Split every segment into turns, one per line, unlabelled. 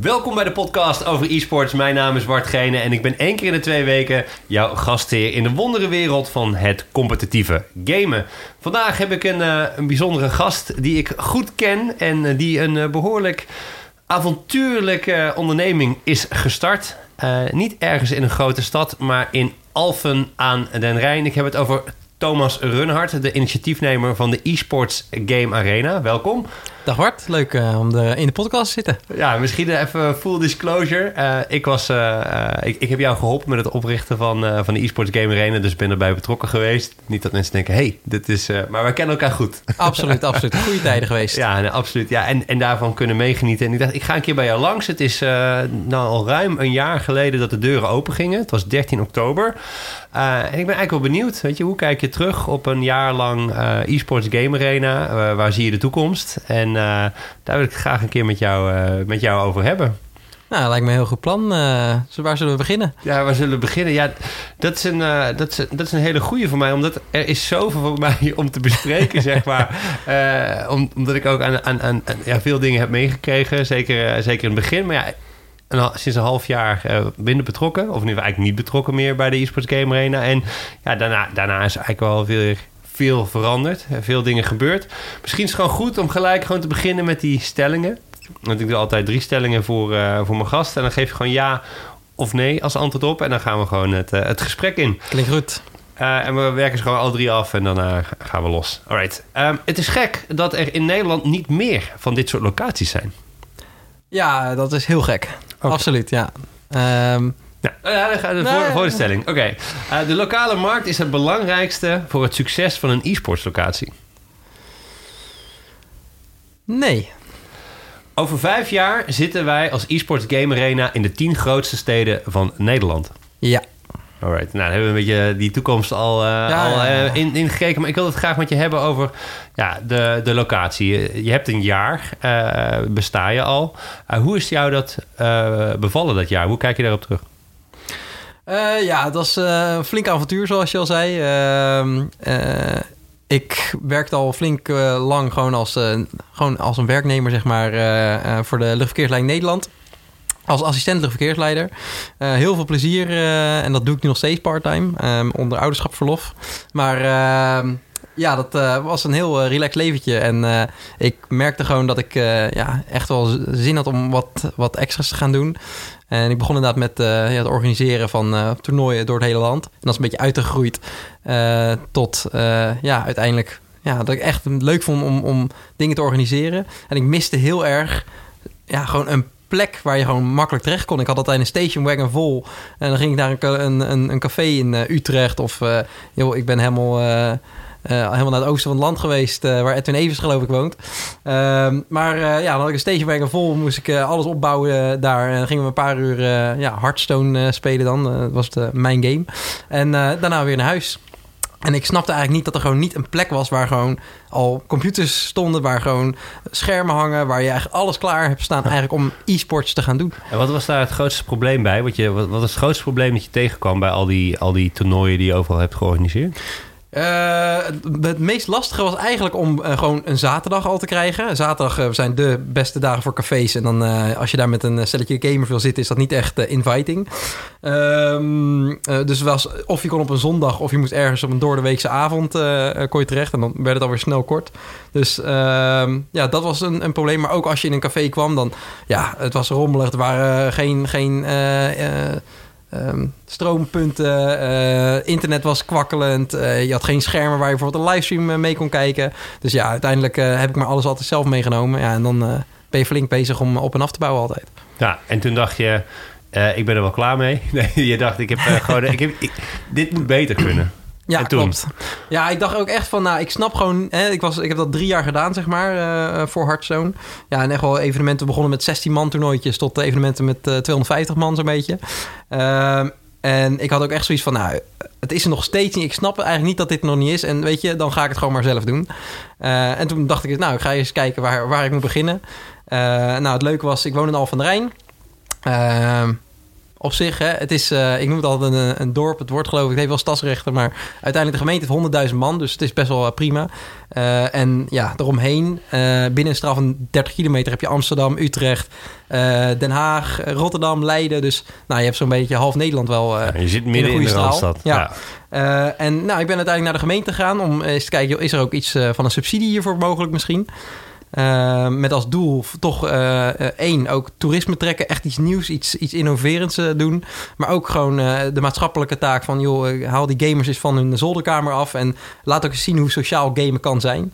Welkom bij de podcast over e-sports. Mijn naam is Bart Gene en ik ben één keer in de twee weken jouw gastheer in de wonderenwereld van het competitieve gamen. Vandaag heb ik een, uh, een bijzondere gast die ik goed ken en uh, die een uh, behoorlijk avontuurlijke onderneming is gestart. niet ergens in een grote stad, maar in Alphen aan den Rijn. Ik heb het over Thomas Runhart, de initiatiefnemer van de eSports Game Arena. Welkom.
Dag Bart, leuk uh, om de, in de podcast te zitten.
Ja, misschien even full disclosure. Uh, ik, was, uh, ik, ik, heb jou geholpen met het oprichten van, van de eSports Game Arena, dus ben erbij betrokken geweest. Niet dat mensen denken, hey, dit is... maar wij kennen elkaar goed.
Absoluut, absoluut. Goede tijden geweest.
Ja, absoluut. Ja, en, en daarvan kunnen meegenieten. En ik dacht, ik ga een keer bij jou langs. Het is nou al ruim een jaar geleden dat de deuren open gingen. Het was 13 oktober. En ik ben eigenlijk wel benieuwd, weet je, hoe kijk je terug op een jaar lang eSports Game Arena? waar zie je de toekomst? En uh, daar wil ik het graag een keer met jou, uh, met jou over hebben.
Nou, lijkt me een heel goed plan. Uh, waar zullen we beginnen?
Ja, waar zullen we beginnen? Ja, dat is een, dat is, dat is een hele goede voor mij. Omdat er is zoveel voor mij om te bespreken, zeg maar. Om, omdat ik ook aan, aan, aan ja, veel dingen heb meegekregen. Zeker, zeker in het begin. Maar ja, sinds een half jaar uh, binnen betrokken. Of geval eigenlijk niet betrokken meer bij de eSports Game Arena. En ja, daarna, daarna is eigenlijk wel veel veel veranderd. Veel dingen gebeurd. Misschien is het gewoon goed om gelijk gewoon te beginnen met die stellingen. Want ik doe altijd drie stellingen voor, uh, voor mijn gast. En dan geef je gewoon ja of nee als antwoord op. En dan gaan we gewoon het, uh, het gesprek in.
Klinkt goed.
Uh, en we werken ze gewoon al drie af en dan gaan we los. Alright. Um, het is gek dat er in Nederland niet meer van dit soort locaties zijn.
Ja, dat is heel gek. Okay. Absoluut, ja. Um,
ja, de, nee. voor, voor de stelling. Oké. Okay. Uh, de lokale markt is het belangrijkste voor het succes van een e-sports locatie.
Nee.
Over vijf jaar zitten wij als e-sports game arena in de tien grootste steden van Nederland.
Ja.
Alright, nou dan hebben we een beetje die toekomst al, uh, ja, al uh, in, ingekeken. Maar ik wil het graag met je hebben over ja, de, de locatie. Je hebt een jaar, uh, besta je al. hoe is jou dat bevallen dat jaar? Hoe kijk je daarop terug?
Ja, het was een flink avontuur, zoals je al zei. Uh, ik werkte al flink lang gewoon als, gewoon als een werknemer, zeg maar, voor de luchtverkeerslijn Nederland. Als assistent luchtverkeersleider. heel veel plezier en dat doe ik nu nog steeds parttime, um, onder ouderschapsverlof. Maar ehm, ja, dat uh, was een heel relaxed leventje. En ik merkte gewoon dat ik ja, echt wel zin had om wat, wat extra's te gaan doen. En ik begon inderdaad met ja, het organiseren van toernooien door het hele land. En dat is een beetje uitgegroeid tot ja, uiteindelijk ja, dat ik echt leuk vond om, om dingen te organiseren. En ik miste heel erg ja, gewoon een plek waar je gewoon makkelijk terecht kon. Ik had altijd een station wagon vol. En dan ging ik naar een, een, een café in Utrecht. Of joh, ik ben helemaal helemaal naar het oosten van het land geweest, waar Edwin Evers geloof ik woont. Uh, maar ja, dan had ik een stagewagon vol, moest ik alles opbouwen daar. En dan gingen we een paar uur ja, Hearthstone spelen dan. dat was het, mijn game. En daarna weer naar huis. En ik snapte eigenlijk niet dat er gewoon niet een plek was waar gewoon al computers stonden, waar gewoon schermen hangen, waar je eigenlijk alles klaar hebt staan eigenlijk om e-sports te gaan doen.
En wat was daar het grootste probleem bij? Wat, je, wat, wat was het grootste probleem dat je tegenkwam bij al die, al die toernooien die je overal hebt georganiseerd?
Uh, het meest lastige was eigenlijk om uh, gewoon een zaterdag al te krijgen. Zaterdag uh, zijn de beste dagen voor cafés. En dan als je daar met een stelletje gamers wil zitten, is dat niet echt inviting. Um, dus was, of je kon op een zondag of je moest ergens op een doordeweekse avond kon je terecht. En dan werd het alweer snel kort. Dus ehm, ja, dat was een, een, probleem. Maar ook als je in een café kwam, dan ja, het was rommelig. Er waren geen... geen Um, stroompunten, uh, internet was kwakkelend. Uh, je had geen schermen waar je bijvoorbeeld een livestream uh, mee kon kijken. Dus ja, uiteindelijk heb ik maar alles altijd zelf meegenomen. Ja, en dan ben je flink bezig om op en af te bouwen altijd.
Ja, en toen dacht je, ik ben er wel klaar mee. Nee, je dacht, ik heb gewoon, ik heb, dit moet beter kunnen.
Ja, klopt. Ja, ik dacht ook echt van, nou, ik snap gewoon... Hè, ik, was, ik heb dat drie jaar gedaan, zeg maar, uh, voor Hearthstone. Ja, en echt wel evenementen begonnen met 16 man toernooitjes... tot evenementen met uh, 250 man zo'n beetje. Uh, en ik had ook echt zoiets van, nou, het is er nog steeds niet. Ik snap eigenlijk niet dat dit nog niet is. En weet je, dan ga ik het gewoon maar zelf doen. En toen dacht ik, nou, ik ga eens kijken waar, waar ik moet beginnen. nou, het leuke was, ik woon in Al van de Rijn op zich. Hè, het is, uh, ik noem het altijd een, een, dorp. Het wordt geloof ik, het heeft wel stadsrechten. Maar uiteindelijk de gemeente heeft 100.000 man. Dus het is best wel uh, prima. Uh, en ja, eromheen, binnen een straal van 30 kilometer heb je Amsterdam, Utrecht, Den Haag, Rotterdam, Leiden. Dus nou, je hebt zo'n beetje half Nederland wel
ja, Je zit midden in, in de Randstad.
Ja. ja. en nou, ik ben uiteindelijk naar de gemeente gegaan om eens te kijken... is er ook iets van een subsidie hiervoor mogelijk misschien... Uh, met als doel toch uh, één, ook toerisme trekken, echt iets nieuws, iets, iets innoverends doen. Maar ook gewoon de maatschappelijke taak van, joh, haal die gamers eens van hun zolderkamer af en laat ook eens zien hoe sociaal gamen kan zijn.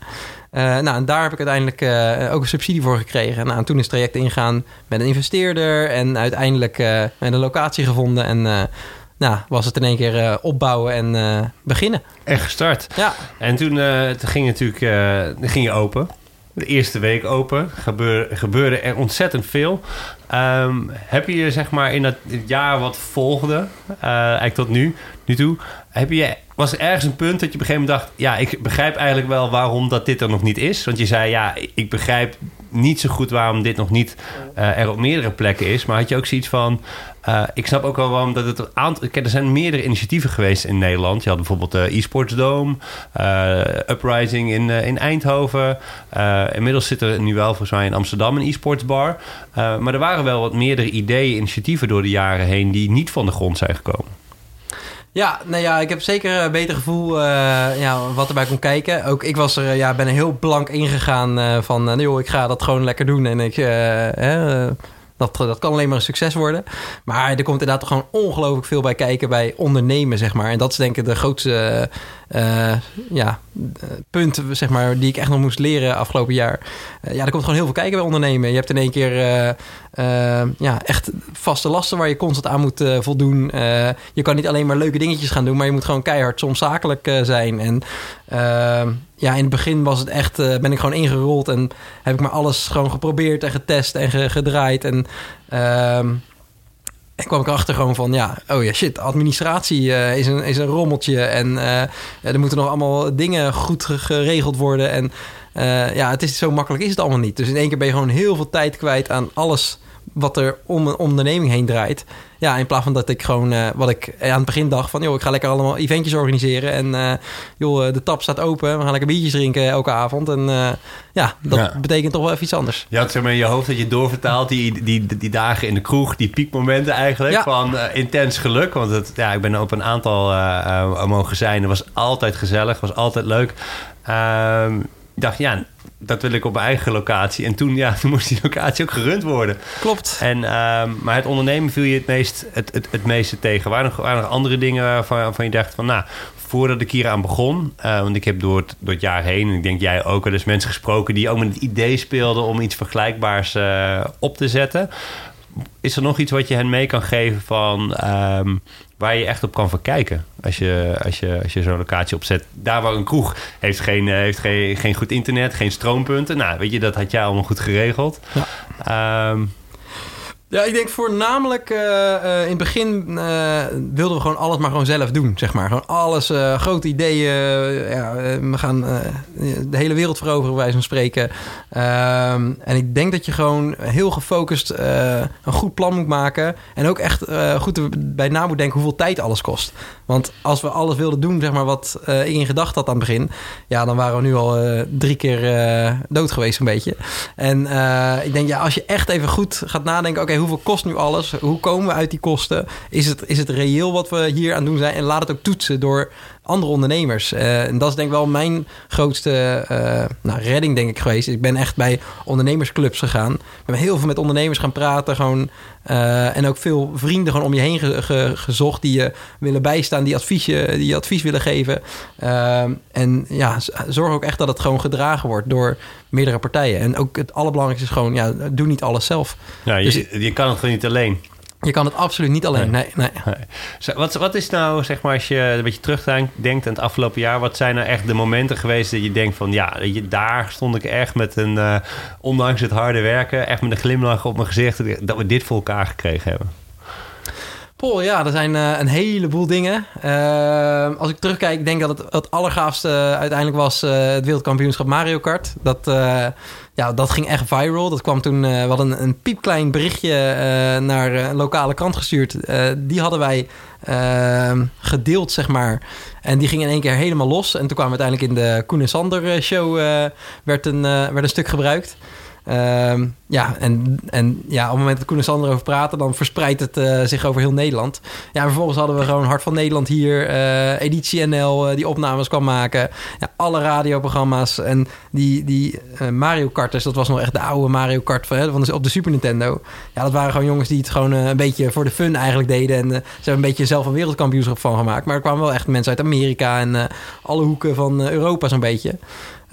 nou, en daar heb ik uiteindelijk ook een subsidie voor gekregen. Nou, en toen is het traject ingaan met een investeerder en uiteindelijk met een locatie gevonden en nou, was het in één keer opbouwen en beginnen.
En gestart.
Ja.
En toen, toen ging, natuurlijk, ging je open de eerste week open. Gebeurde, er ontzettend veel. Ehm, heb je zeg maar in het jaar wat volgde, uh, eigenlijk tot nu, nu toe, heb je, was er ergens een punt dat je op een gegeven moment dacht... ja, ik begrijp eigenlijk wel waarom dat dit er nog niet is. Want je zei, ja, ik begrijp niet zo goed waarom dit nog niet uh, er op meerdere plekken is. Maar had je ook zoiets van... Uh, ik snap ook wel waarom dat het een aantal... Er zijn meerdere initiatieven geweest in Nederland. Je had bijvoorbeeld de e-sports Dome, uh, Uprising in, in Eindhoven. inmiddels zit er nu wel volgens mij in Amsterdam een e-sports bar. maar er waren wel wat meerdere ideeën, initiatieven door de jaren heen... die niet van de grond zijn gekomen.
Ja, nou ja, ik heb zeker een beter gevoel uh, ja, wat erbij kon kijken. Ook ik was er, ja, ben er heel blank ingegaan uh, van... Joh, ik ga dat gewoon lekker doen en ik... dat, dat kan alleen maar een succes worden. Maar er komt inderdaad gewoon ongelooflijk veel bij kijken bij ondernemen, zeg maar. En dat is denk ik de grootste uh, ja, punt zeg maar, die ik echt nog moest leren afgelopen jaar. Uh, ja, er komt gewoon heel veel kijken bij ondernemen. Je hebt in één keer ja, echt vaste lasten waar je constant aan moet voldoen. je kan niet alleen maar leuke dingetjes gaan doen, maar je moet gewoon keihard soms zakelijk zijn. En ja, in het begin was het echt, ben ik gewoon ingerold en heb ik maar alles gewoon geprobeerd en getest en gedraaid. En ehm, en kwam ik erachter gewoon van, ja, oh ja, shit, administratie uh, is, een, is een rommeltje. En uh, er moeten nog allemaal dingen goed geregeld worden. En uh, ja, het is zo makkelijk is het allemaal niet. Dus in één keer ben je gewoon heel veel tijd kwijt aan alles wat er om een onderneming heen draait. Ja, in plaats van dat ik gewoon, uh, wat ik aan het begin dacht van... joh, ik ga lekker allemaal eventjes organiseren. En uh, joh, de tap staat open. We gaan lekker biertjes drinken elke avond. En uh, ja, dat betekent toch wel even iets anders.
Je had zeg maar in je hoofd dat je doorvertaalt die, die, die, dagen in de kroeg... die piekmomenten eigenlijk ja. van intens geluk. Want het, ja, ik ben op een aantal mogen zijn. Het was altijd gezellig, was altijd leuk. Ehm, ik dacht, ja dat wil ik op mijn eigen locatie. En toen, ja, toen moest die locatie ook gerund worden.
Klopt.
En, uh, maar het ondernemen viel je het, meest, het, het, het meeste tegen. Waren er nog, waren andere dingen waarvan, waarvan je dacht van... nou, voordat ik hier aan begon... Uh, want ik heb door het, door het jaar heen... en ik denk jij ook wel eens mensen gesproken... die ook met het idee speelden om iets vergelijkbaars uh, op te zetten. Is er nog iets wat je hen mee kan geven van... Um, waar je echt op kan verkijken als je, als je, als je zo'n locatie opzet. Daar waar een kroeg heeft geen, heeft geen, geen goed internet, geen stroompunten. Nou, weet je, dat had jij allemaal goed geregeld. Ja. Um,
ja, ik denk voornamelijk uh, uh, in het begin uh, wilden we gewoon alles maar gewoon zelf doen, zeg maar. Gewoon alles, grote ideeën. ja, we gaan de hele wereld veroveren, wij van spreken. Ehm, en ik denk dat je gewoon heel gefocust een goed plan moet maken. En ook echt goed bij na moet denken hoeveel tijd alles kost. Want als we alles wilden doen, zeg maar, wat ik in gedachten had aan het begin... ja, dan waren we nu al drie keer dood geweest, een beetje. En ik denk, ja, als je echt even goed gaat nadenken... oké, hoeveel kost nu alles? Hoe komen we uit die kosten? Is het, is het reëel wat we hier aan doen zijn? En laat het ook toetsen door andere ondernemers. Uh, en dat is denk ik wel mijn grootste uh, nou, redding, denk ik, geweest. Ik ben echt bij ondernemersclubs gegaan. Ik ben heel veel met ondernemers gaan praten. Gewoon, uh, en ook veel vrienden gewoon om je heen ge ge gezocht... die je willen bijstaan, die, adviesje, die je advies willen geven. en ja, zorg ook echt dat het gewoon gedragen wordt door meerdere partijen. En ook het allerbelangrijkste is gewoon... Ja, doe niet alles zelf.
Ja, je, dus, je kan het gewoon niet alleen.
Je kan het absoluut niet alleen. Nee, nee.
nee. Wat, wat is nou, zeg maar, als je een beetje terugdenkt aan het afgelopen jaar, wat zijn nou echt de momenten geweest dat je denkt van ja, daar stond ik echt met een, uh, ondanks het harde werken, echt met een glimlach op mijn gezicht, dat we dit voor elkaar gekregen hebben?
Paul, ja, er zijn uh, een heleboel dingen. Uh, als ik terugkijk, ik denk dat het het allergaafste uiteindelijk was het wereldkampioenschap Mario Kart. Dat, ja, dat ging echt viral. Dat kwam toen, we hadden een, een piepklein berichtje naar een lokale krant gestuurd. die hadden wij gedeeld, zeg maar. En die ging in één keer helemaal los. En toen kwam uiteindelijk in de Koen en Sander show werd, een, werd een stuk gebruikt. Ehm, ja, en, en ja, op het moment dat Koen en Sander over praten, dan verspreidt het uh, zich over heel Nederland. Ja, vervolgens hadden we gewoon Hart van Nederland hier, uh, Editie NL, uh, die opnames kwam maken. Ja, alle radioprogramma's en die, die Mario Karters, dat was nog echt de oude Mario Kart van, van de, op de Super Nintendo. Ja, dat waren gewoon jongens die het gewoon een beetje voor de fun eigenlijk deden. En ze hebben een beetje zelf een wereldkampioenschap van gemaakt. Maar er kwamen wel echt mensen uit Amerika en alle hoeken van Europa zo'n beetje.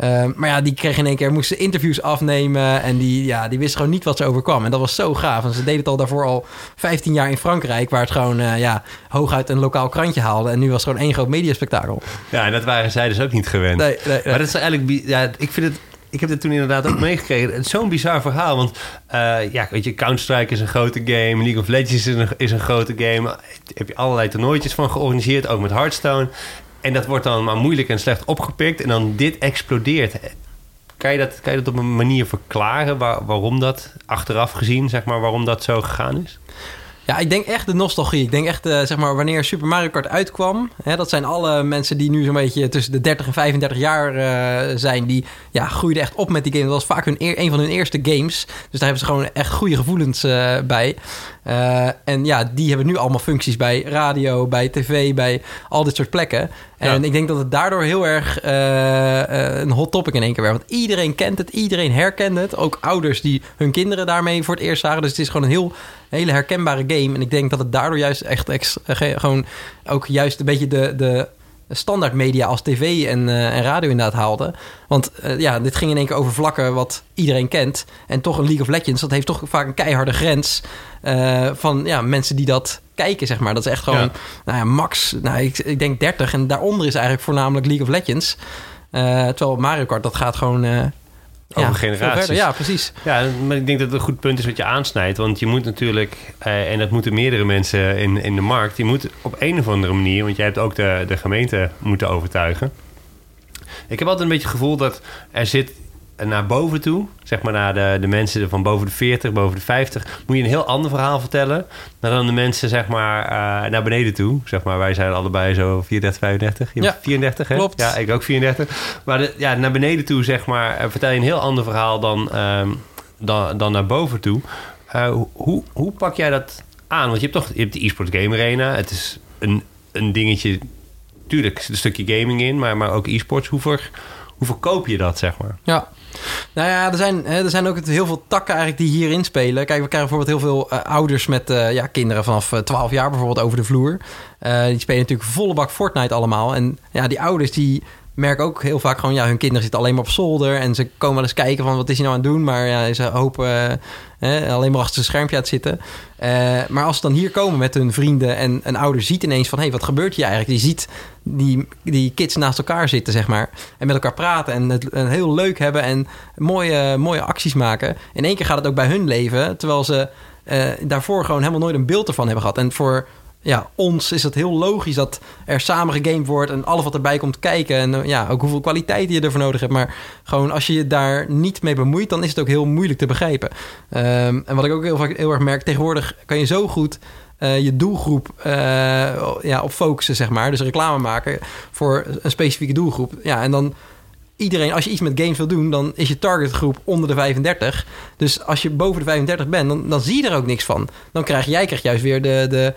Uh, maar ja, die kregen in één keer, moesten interviews afnemen. En die, ja, die wisten gewoon niet wat ze overkwam. En dat was zo gaaf. En ze deden het al daarvoor al 15 jaar in Frankrijk, waar het gewoon uh, ja, hooguit een lokaal krantje haalde. En nu was het gewoon één groot mediaspectakel.
Ja, en dat waren zij dus ook niet gewend.
Nee, nee,
Maar dat is eigenlijk, ja, ik vind het ik heb het toen inderdaad ook meegekregen. Het is zo'n bizar verhaal. Want uh, ja, weet je, Counter-Strike is een grote game. League of Legends is een, is een grote game. Daar heb je allerlei toernooitjes van georganiseerd. Ook met Hearthstone. En dat wordt dan maar moeilijk en slecht opgepikt. En dan dit explodeert. Kan je dat, kan je dat op een manier verklaren waar, waarom dat achteraf gezien, zeg maar, waarom dat zo gegaan is?
Ja, ik denk echt de nostalgie. Ik denk echt, uh, zeg maar, wanneer Super Mario Kart uitkwam... Hè, dat zijn alle mensen die nu zo'n beetje tussen de 30 en 35 jaar uh, zijn... die ja, groeiden echt op met die game. Dat was vaak hun een van hun eerste games. Dus daar hebben ze gewoon echt goede gevoelens uh, bij. en ja, die hebben nu allemaal functies bij radio, bij tv, bij al dit soort plekken. En ik denk dat het daardoor heel erg een hot topic in één keer werd. Want iedereen kent het, iedereen herkent het. Ook ouders die hun kinderen daarmee voor het eerst zagen. Dus het is gewoon een heel hele herkenbare game. En ik denk dat het daardoor juist echt ex, gewoon ook juist een beetje de, de standaard media als tv en, uh, en radio inderdaad haalde. Want uh, ja, dit ging in één keer over vlakken wat iedereen kent. En toch een League of Legends, dat heeft toch vaak een keiharde grens uh, van ja, mensen die dat kijken, zeg maar. Dat is echt gewoon, ja. nou ja, max, nou, ik, ik denk 30. En daaronder is eigenlijk voornamelijk League of Legends. terwijl Mario Kart, dat gaat gewoon
over ja, generaties.
Ja, precies.
Ja, maar ik denk dat het een goed punt is wat je aansnijdt. Want je moet natuurlijk, eh, en dat moeten meerdere mensen in, in de markt... je moet op een of andere manier... want jij hebt ook de, de gemeente moeten overtuigen. Ik heb altijd een beetje het gevoel dat er zit naar boven toe, zeg maar naar de, de mensen van boven de 40, boven de 50, moet je een heel ander verhaal vertellen dan de mensen zeg maar uh, naar beneden toe. Zeg maar, wij zijn allebei zo 34, 35. Je
ja,
34, hè?
Klopt.
Ja, ik ook 34. Maar de, ja, naar beneden toe, zeg maar, uh, vertel je een heel ander verhaal dan, uh, dan, dan naar boven toe. Uh, hoe, hoe pak jij dat aan? Want je hebt toch je hebt de e-sport game arena. Het is een, een dingetje, tuurlijk een stukje gaming in, maar, maar ook e-sports. Hoe, ver, hoe verkoop je dat, zeg maar?
Ja, nou ja, er zijn, er zijn ook heel veel takken eigenlijk die hierin spelen. Kijk, we krijgen bijvoorbeeld heel veel uh, ouders met uh, ja, kinderen vanaf uh, 12 jaar bijvoorbeeld over de vloer. Die spelen natuurlijk volle bak Fortnite allemaal. En ja, die ouders die merken ook heel vaak gewoon... ja, hun kinderen zitten alleen maar op zolder... en ze komen wel eens kijken van wat is hij nou aan het doen... maar ja, ze hopen eh, alleen maar achter zijn schermpje uit zitten. Maar als ze dan hier komen met hun vrienden... en een ouder ziet ineens van... hé, hey, wat gebeurt hier eigenlijk? Die ziet die, die kids naast elkaar zitten, zeg maar... en met elkaar praten en het en heel leuk hebben... en mooie, mooie acties maken. In één keer gaat het ook bij hun leven... terwijl ze uh, daarvoor gewoon helemaal nooit een beeld ervan hebben gehad. En voor ja, ons is het heel logisch dat er samen gegamed wordt en alles wat erbij komt kijken. En eh, ja, ook hoeveel kwaliteit je ervoor nodig hebt. Maar gewoon als je je daar niet mee bemoeit, dan is het ook heel moeilijk te begrijpen. Um, en wat ik ook heel, vaak, heel erg merk, tegenwoordig kan je zo goed uh, je doelgroep uh, ja, op focussen, zeg maar. Dus reclame maken voor een specifieke doelgroep. Ja, en dan iedereen, als je iets met games wil doen, dan is je targetgroep onder de 35. Dus als je boven de 35 bent, dan, dan zie je er ook niks van. Dan krijg jij krijgt juist weer de, de,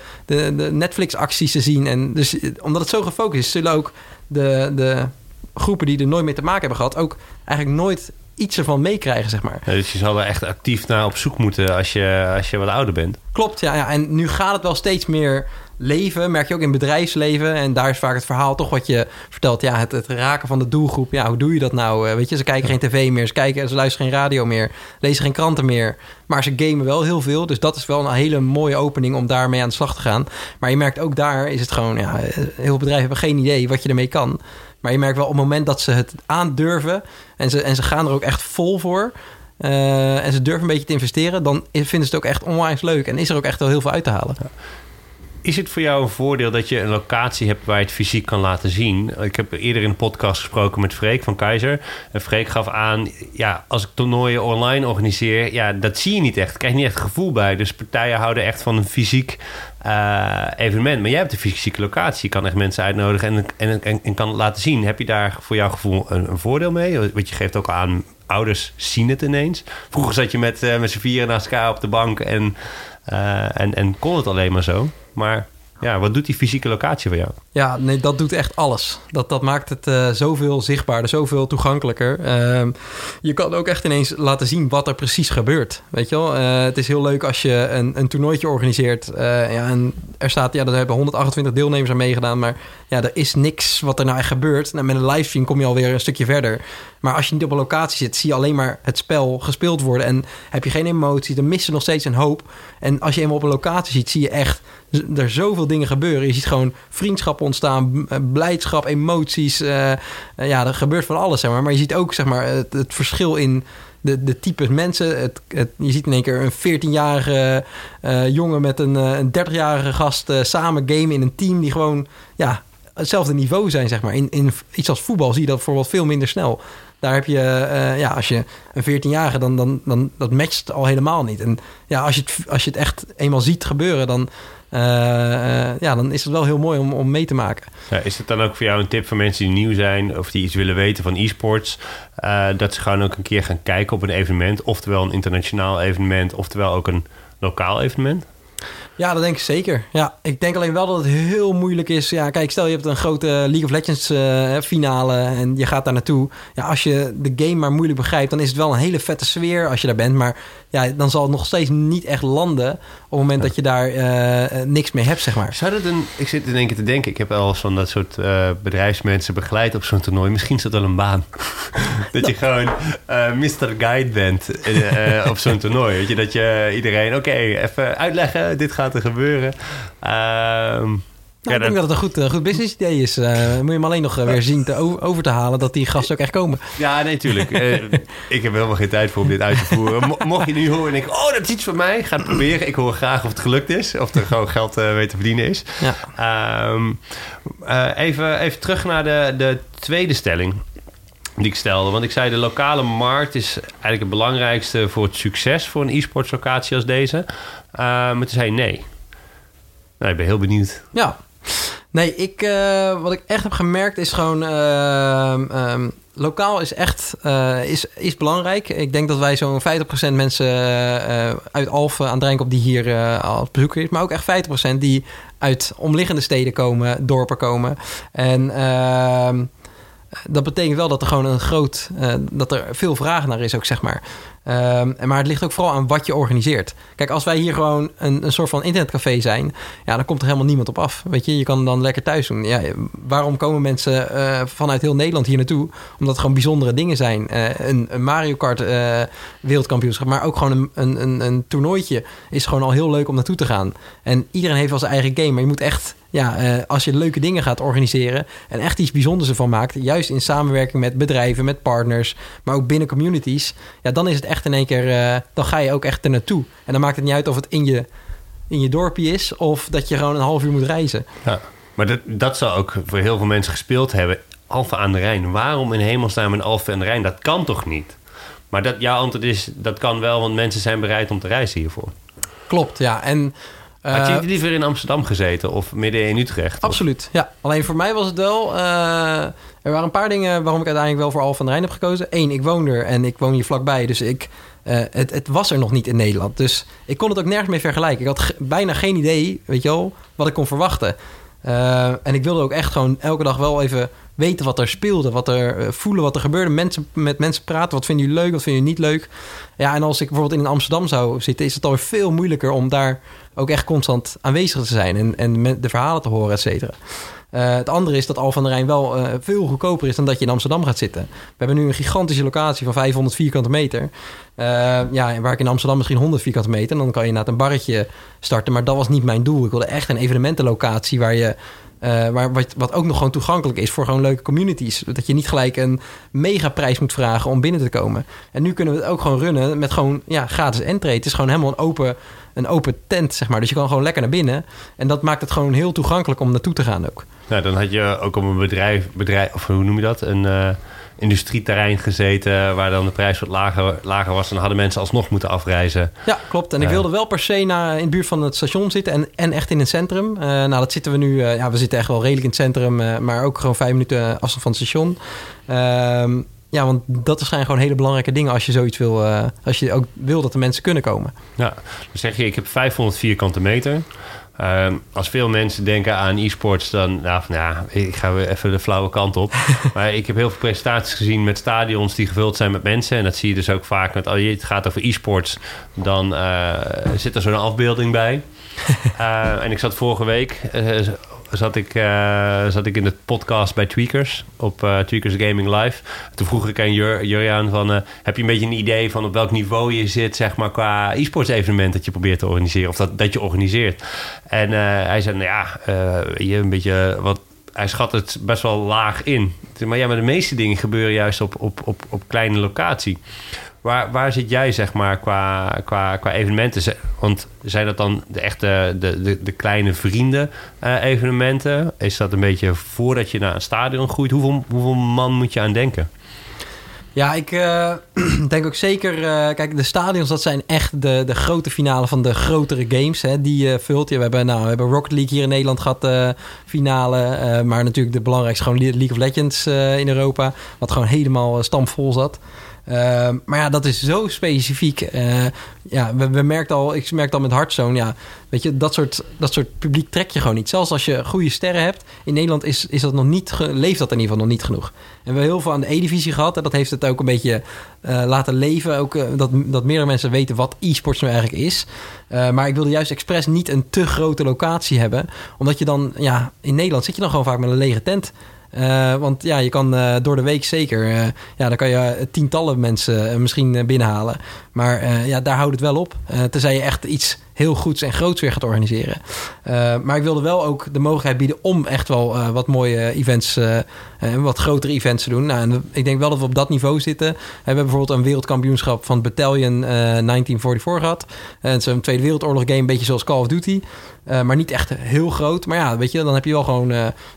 de, Netflix-acties te zien. En dus omdat het zo gefocust is, zullen ook de, de groepen die er nooit mee te maken hebben gehad, ook eigenlijk nooit iets ervan meekrijgen, zeg maar.
Ja, dus je zal er echt actief naar op zoek moeten als je, als je wat ouder bent.
Klopt, ja, ja. En nu gaat het wel steeds meer leven, merk je ook in bedrijfsleven. En daar is vaak het verhaal toch wat je vertelt. Ja, het, het raken van de doelgroep. Ja, hoe doe je dat nou? Weet je, ze kijken geen tv meer, ze, kijken, ze luisteren geen radio meer, lezen geen kranten meer. Maar ze gamen wel heel veel. Dus dat is wel een hele mooie opening om daarmee aan de slag te gaan. Maar je merkt ook daar is het gewoon, ja, heel veel bedrijven hebben geen idee wat je ermee kan. Maar je merkt wel op het moment dat ze het aandurven en ze, en ze gaan er ook echt vol voor. Uh, en ze durven een beetje te investeren, dan vinden ze het ook echt onwijs leuk. En is er ook echt wel heel veel uit te halen.
Is het voor jou een voordeel dat je een locatie hebt waar je het fysiek kan laten zien? Ik heb eerder in de podcast gesproken met Freek van Keizer. En Freek gaf aan, ja, als ik toernooien online organiseer, ja, dat zie je niet echt. Ik krijg niet echt gevoel bij. Dus partijen houden echt van een fysiek uh, evenement. Maar jij hebt een fysieke locatie. Je kan echt mensen uitnodigen en, en, en, kan het laten zien. Heb je daar voor jouw gevoel een, een voordeel mee? Want je geeft ook aan, ouders zien het ineens. Vroeger zat je met, uh, met z'n vieren naast elkaar op de bank en, uh, en, en kon het alleen maar zo. Maar ja, wat doet die fysieke locatie voor jou?
Ja, nee, dat doet echt alles. Dat, dat maakt het uh, zoveel zichtbaarder, zoveel toegankelijker. Uh, je kan ook echt ineens laten zien wat er precies gebeurt. Weet je wel? Uh, het is heel leuk als je een, een toernooitje organiseert. Uh, ja, en er staat, ja, er hebben 128 deelnemers aan meegedaan. Maar ja, er is niks wat er nou echt gebeurt. Nou, met een livestream kom je alweer een stukje verder. Maar als je niet op een locatie zit, zie je alleen maar het spel gespeeld worden. En heb je geen emotie, dan mis je nog steeds een hoop. En als je eenmaal op een locatie ziet, zie je echt er zoveel dingen gebeuren. Je ziet gewoon vriendschap ontstaan, eh, blijdschap, emoties. Uh, ja, er gebeurt van alles, zeg maar. Maar je ziet ook, zeg maar, het, verschil in de, de types mensen. Het, je ziet in één keer een 14-jarige uh, jongen met een, een 30-jarige gast samen gamen in een team die gewoon, ja, hetzelfde niveau zijn, zeg maar. In, in iets als voetbal zie je dat bijvoorbeeld veel minder snel. Daar heb je, ja, als je een 14-jarige, dan, dan, dan dat matcht al helemaal niet. En ja, als je als je het echt eenmaal ziet gebeuren, dan, uh, uh, ja, dan is het wel heel mooi om, om mee te maken.
Ja, is het dan ook voor jou een tip voor mensen die nieuw zijn of die iets willen weten van e-sports? dat ze gewoon ook een keer gaan kijken op een evenement, oftewel een internationaal evenement, oftewel ook een lokaal evenement?
Ja, dat denk ik zeker. Ja, ik denk alleen wel dat het heel moeilijk is. Ja, kijk, stel je hebt een grote League of Legends uh, finale en je gaat daar naartoe. Ja, als je de game maar moeilijk begrijpt, dan is het wel een hele vette sfeer als je daar bent. Maar ja, dan zal het nog steeds niet echt landen op het moment dat je daar uh, niks mee hebt, zeg maar.
Zou dat een... Ik zit in één keer te denken, ik heb wel eens van dat soort uh, bedrijfsmensen begeleid op zo'n toernooi. Misschien is dat wel een baan. dat je gewoon Mr. Guide bent op zo'n toernooi. Weet je, dat je iedereen, oké, okay, even uitleggen, dit gaat er gebeuren. Ehm,
nou, ja, ik denk dat het een goed, uh, goed business idee is. Uh, moet je hem alleen nog uh, weer zien te over te halen dat die gasten ook echt komen.
Ja, nee, tuurlijk. ik heb helemaal geen tijd voor om dit uit te voeren. Mo mocht je nu horen en denken, oh, dat is iets voor mij. Ga het proberen. Ik hoor graag of het gelukt is. Of er gewoon geld weet te verdienen is. Ja. Um, even, even terug naar de, de tweede stelling die ik stelde. Want ik zei, de lokale markt is eigenlijk het belangrijkste voor het succes voor een e-sports locatie als deze. maar toen zei nee. Nou, ik ben heel benieuwd.
Ja. Nee, ik, uh, wat ik echt heb gemerkt is gewoon... Uh, um, lokaal is echt uh, is, is belangrijk. Ik denk dat wij zo'n 50% mensen uit Alphen aan Drijnkop... die hier als bezoeker is. Maar ook echt 50% die uit omliggende steden komen, dorpen komen. En ehm, dat betekent wel dat er gewoon een groot... dat er veel vraag naar is ook, zeg maar. Um, maar het ligt ook vooral aan wat je organiseert. Kijk, als wij hier gewoon een, een soort van internetcafé zijn, ja, dan komt er helemaal niemand op af. Weet je, je kan dan lekker thuis doen. Ja, waarom komen mensen uh, vanuit heel Nederland hier naartoe? Omdat het gewoon bijzondere dingen zijn. Uh, een, Mario Kart wereldkampioenschap, maar ook gewoon een, een, een toernooitje is gewoon al heel leuk om naartoe te gaan. En iedereen heeft wel zijn eigen game, maar je moet echt ja, uh, als je leuke dingen gaat organiseren en echt iets bijzonders ervan maakt, juist in samenwerking met bedrijven, met partners, maar ook binnen communities, ja, dan is het echt in één keer, uh, dan ga je ook echt er naartoe. En dan maakt het niet uit of het in je, in je dorpje is of dat je gewoon een half uur moet reizen.
Ja, maar dat, dat zou ook voor heel veel mensen gespeeld hebben. Alphen aan de Rijn. Waarom in hemelsnaam een Alphen aan de Rijn? Dat kan toch niet? Maar dat, jouw antwoord is, dat kan wel, want mensen zijn bereid om te reizen hiervoor.
Klopt, ja. En
had je uh, liever in Amsterdam gezeten of midden in Utrecht?
Absoluut, of? ja. Alleen voor mij was het wel... Uh, er waren een paar dingen waarom ik uiteindelijk wel voor Al van de Rijn heb gekozen. Eén, ik woon er en ik woon hier vlakbij. Dus ik, uh, het, het, was er nog niet in Nederland. Dus ik kon het ook nergens mee vergelijken. Ik had bijna geen idee, weet je wel, wat ik kon verwachten. en ik wilde ook echt gewoon elke dag wel even weten wat er speelde, wat er voelen, wat er gebeurde, mensen, met mensen praten, wat vinden jullie leuk, wat vinden jullie niet leuk. Ja, en als ik bijvoorbeeld in Amsterdam zou zitten, is het alweer veel moeilijker om daar ook echt constant aanwezig te zijn en, en de verhalen te horen, et cetera. Uh, het andere is dat Al van der Rijn wel uh, veel goedkoper is dan dat je in Amsterdam gaat zitten. We hebben nu een gigantische locatie van 500 vierkante meter. Uh, ja, waar ik in Amsterdam misschien 100 vierkante meter. En dan kan je naar een barretje starten. Maar dat was niet mijn doel. Ik wilde echt een evenementenlocatie waar je uh, waar, wat, wat ook nog gewoon toegankelijk is voor gewoon leuke communities. Dat je niet gelijk een megaprijs moet vragen om binnen te komen. En nu kunnen we het ook gewoon runnen met gewoon ja, gratis entree. Het is gewoon helemaal een open een open tent, zeg maar. Dus je kan gewoon lekker naar binnen. En dat maakt het gewoon heel toegankelijk om naartoe te gaan ook.
Nou, dan had je ook op een bedrijf, bedrijf of hoe noem je dat? Een uh, industrieterrein gezeten waar dan de prijs wat lager, lager was. En dan hadden mensen alsnog moeten afreizen.
Ja, klopt. En ik wilde wel per se naar, in de buurt van het station zitten en, en echt in het centrum. Uh, nou, dat zitten we nu. Uh, ja, we zitten echt wel redelijk in het centrum, maar ook gewoon vijf minuten afstand van het station. Ehm, ja, want dat zijn gewoon hele belangrijke dingen als je zoiets wil. als je ook wil dat de mensen kunnen komen.
Ja, dan zeg je, ik heb 500 vierkante meter. Uh, als veel mensen denken aan e-sports, dan... Nou, nou, ik ga weer even de flauwe kant op. maar ik heb heel veel presentaties gezien met stadions die gevuld zijn met mensen. En dat zie je dus ook vaak met... Als je het gaat over e-sports, dan uh, zit er zo'n afbeelding bij. Uh, en ik zat vorige week zat ik, uh, zat ik in de podcast bij Tweakers op Tweakers Gaming Live. Toen vroeg ik aan Jur, Jurjaan van... Heb je een beetje een idee van op welk niveau je zit... zeg maar qua e-sports evenement dat je probeert te organiseren... of dat, dat je organiseert? En hij zei, nou ja, je een beetje wat... Hij schat het best wel laag in. Maar ja, maar de meeste dingen gebeuren juist op, op, op, op kleine locatie. Waar, waar zit jij, zeg maar, qua, qua, qua evenementen? Want zijn dat dan de echte, de, de, de kleine vrienden uh, evenementen? Is dat een beetje voordat je naar een stadion groeit? Hoeveel, hoeveel man moet je aan denken?
Ja, ik uh, denk ook zeker... Uh, kijk, de stadions, dat zijn echt de, de grote finale van de grotere games. Hè, die uh, vult je. We hebben, nou, we hebben Rocket League hier in Nederland gehad, finale. maar natuurlijk de belangrijkste, gewoon League of Legends in Europa. Wat gewoon helemaal stampvol zat. Uh, maar ja, dat is zo specifiek. Uh, ja, we, merken al, ik merk al met Hearthstone, ja, weet je, dat soort, dat soort publiek trek je gewoon niet. Zelfs als je goede sterren hebt, in Nederland is, is dat nog niet, leeft dat in ieder geval nog niet genoeg. En we hebben heel veel aan de E-divisie gehad en dat heeft het ook een beetje uh, laten leven. Ook dat, dat meerdere mensen weten wat e-sports nu eigenlijk is. maar ik wilde juist expres niet een te grote locatie hebben, omdat je dan, ja, in Nederland zit je dan gewoon vaak met een lege tent. Uh, want ja, je kan uh, door de week zeker, uh, ja, dan kan je tientallen mensen misschien binnenhalen. Maar ja, daar houdt het wel op. tenzij je echt iets heel goeds en groots weer gaat organiseren. maar ik wilde wel ook de mogelijkheid bieden om echt wel wat mooie events, wat grotere events te doen. Nou, en ik denk wel dat we op dat niveau zitten. We hebben bijvoorbeeld een wereldkampioenschap van Battalion 1944 gehad. En is een Tweede Wereldoorlog game, een beetje zoals Call of Duty. Maar niet echt heel groot. Maar ja, weet je, dan heb je wel gewoon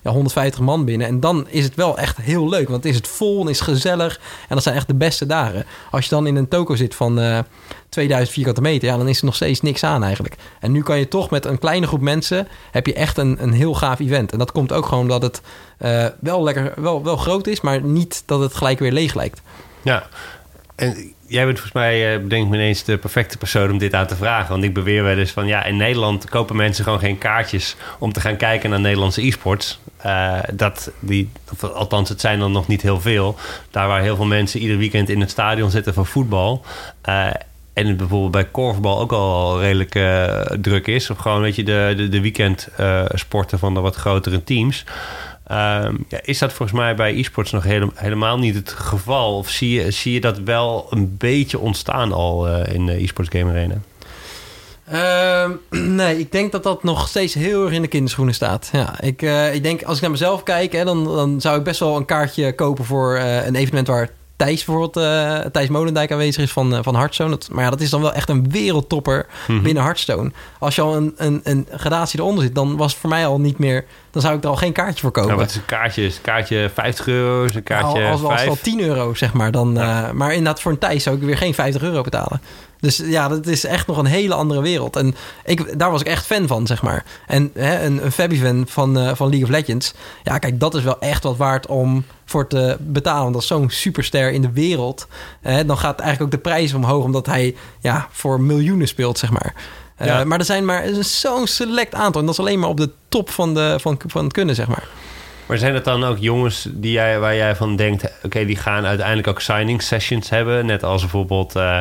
ja, 150 man binnen. En dan is het wel echt heel leuk. Want is het vol en is gezellig. En dat zijn echt de beste dagen. Als je dan in een toko zit van 2000 vierkante meter, ja, dan is er nog steeds niks aan eigenlijk. En nu kan je toch met een kleine groep mensen, heb je echt een, een heel gaaf event. En dat komt ook gewoon dat het wel lekker, wel, wel groot is, maar niet dat het gelijk weer leeg lijkt.
Ja, en jij bent volgens mij, uh, bedenk me ineens, de perfecte persoon om dit aan te vragen. Want ik beweer wel eens van, ja, in Nederland kopen mensen gewoon geen kaartjes om te gaan kijken naar Nederlandse e-sports. Uh, dat die, althans, het zijn er nog niet heel veel. Daar waar heel veel mensen ieder weekend in het stadion zitten voor voetbal. En bijvoorbeeld bij korfbal ook al redelijk druk is. Of gewoon, weet je, de, de, de weekendsporten van de wat grotere teams. Ehm, ja, is dat volgens mij bij e-sports nog helemaal niet het geval? Of zie je, zie je dat wel een beetje ontstaan al uh, in de e-sports game arena?
Uh, nee, ik denk dat dat nog steeds heel erg in de kinderschoenen staat. Ja, ik, ik denk als ik naar mezelf kijk, hè, dan, dan zou ik best wel een kaartje kopen voor een evenement waar Thijs bijvoorbeeld, uh, Thijs Molendijk aanwezig is van, uh, van Hearthstone. Dat, maar ja, dat is dan wel echt een wereldtopper mm-hmm. binnen Hearthstone. Als je al een, een, een gradatie eronder zit, dan was het voor mij al niet meer... Dan zou ik er al geen kaartje voor kopen.
Ja, wat is een kaartje? Is een kaartje 50 euro? Is een kaartje
als, als,
als,
al 10 euro, zeg maar. Dan, ja. uh, maar inderdaad, voor een Thijs zou ik weer geen 50 euro betalen. Dus ja, dat is echt nog een hele andere wereld. En ik, daar was ik echt fan van, zeg maar. En hè, een, een Fabi-fan van, uh, van League of Legends... Ja, kijk, dat is wel echt wat waard om voor te betalen. Want dat is zo'n superster in de wereld. Hè, dan gaat eigenlijk ook de prijs omhoog... omdat hij ja, voor miljoenen speelt, zeg maar. Uh, ja. Maar er zijn maar zo'n select aantal. En dat is alleen maar op de top van, de, van, van het kunnen, zeg maar.
Maar zijn het dan ook jongens die jij, waar jij van denkt... oké, die gaan uiteindelijk ook signing sessions hebben... net als bijvoorbeeld uh,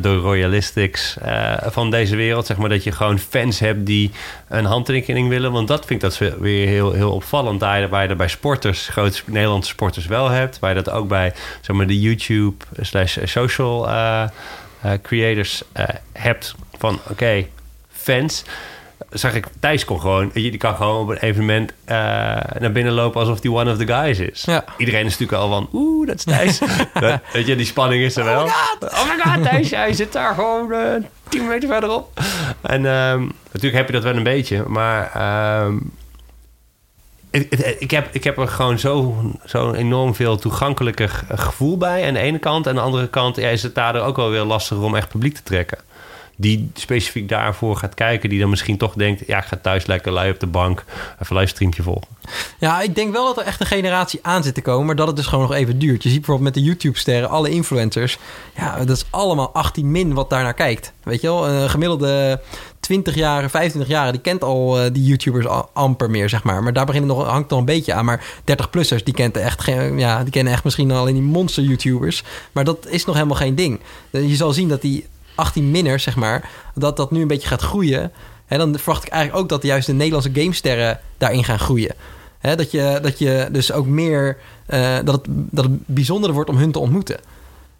de Royalistics uh, van deze wereld... zeg maar dat je gewoon fans hebt die een handtekening willen... want dat vind ik dat weer heel, heel opvallend... Waar je, dat bij sporters, grote Nederlandse sporters wel hebt... waar je dat ook bij zeg maar, de YouTube slash social uh, creators hebt... van oké, fans... zag ik, Thijs kon gewoon... Die kan gewoon op een evenement eh, naar binnen lopen... alsof die one of the guys is.
Ja.
Iedereen is natuurlijk al van... Oeh, dat is Thijs. Dat- weet je, die spanning is er wel. Oh my god, Thijs, hij zit daar gewoon eh 10 meter verderop. En ehm, natuurlijk heb je dat wel een beetje. Maar ehm, ik, heb, ik heb er gewoon zo, zo enorm veel toegankelijker gevoel bij. Aan de ene kant. En aan de andere kant ja, is het daardoor ook wel weer lastiger om echt publiek te trekken. Die specifiek daarvoor gaat kijken. Die dan misschien toch denkt... ja, ik ga thuis lekker lui op de bank. Even een livestreamtje volgen.
Ja, ik denk wel dat er echt een generatie aan zit te komen, maar dat het dus gewoon nog even duurt. Je ziet bijvoorbeeld met de YouTube-sterren, alle influencers. Ja, dat is allemaal 18 min wat daar naar kijkt. Weet je wel, een gemiddelde 20 jaar, 25 jaar, die kent al eh, die YouTubers al- amper meer, zeg maar. Maar daar begint nog, hangt nog een beetje aan. Maar 30-plussers, die, kent echt geen- ja, die kennen echt misschien alleen die monster-YouTubers. Maar dat is nog helemaal geen ding. Eh, Je zal zien dat die 18-minners, zeg maar, dat dat nu een beetje gaat groeien. En dan verwacht ik eigenlijk ook dat juist de Nederlandse gamesterren daarin gaan groeien. Dat, je, dat je dus ook meer... eh, dat, het, dat het wordt om hun te ontmoeten.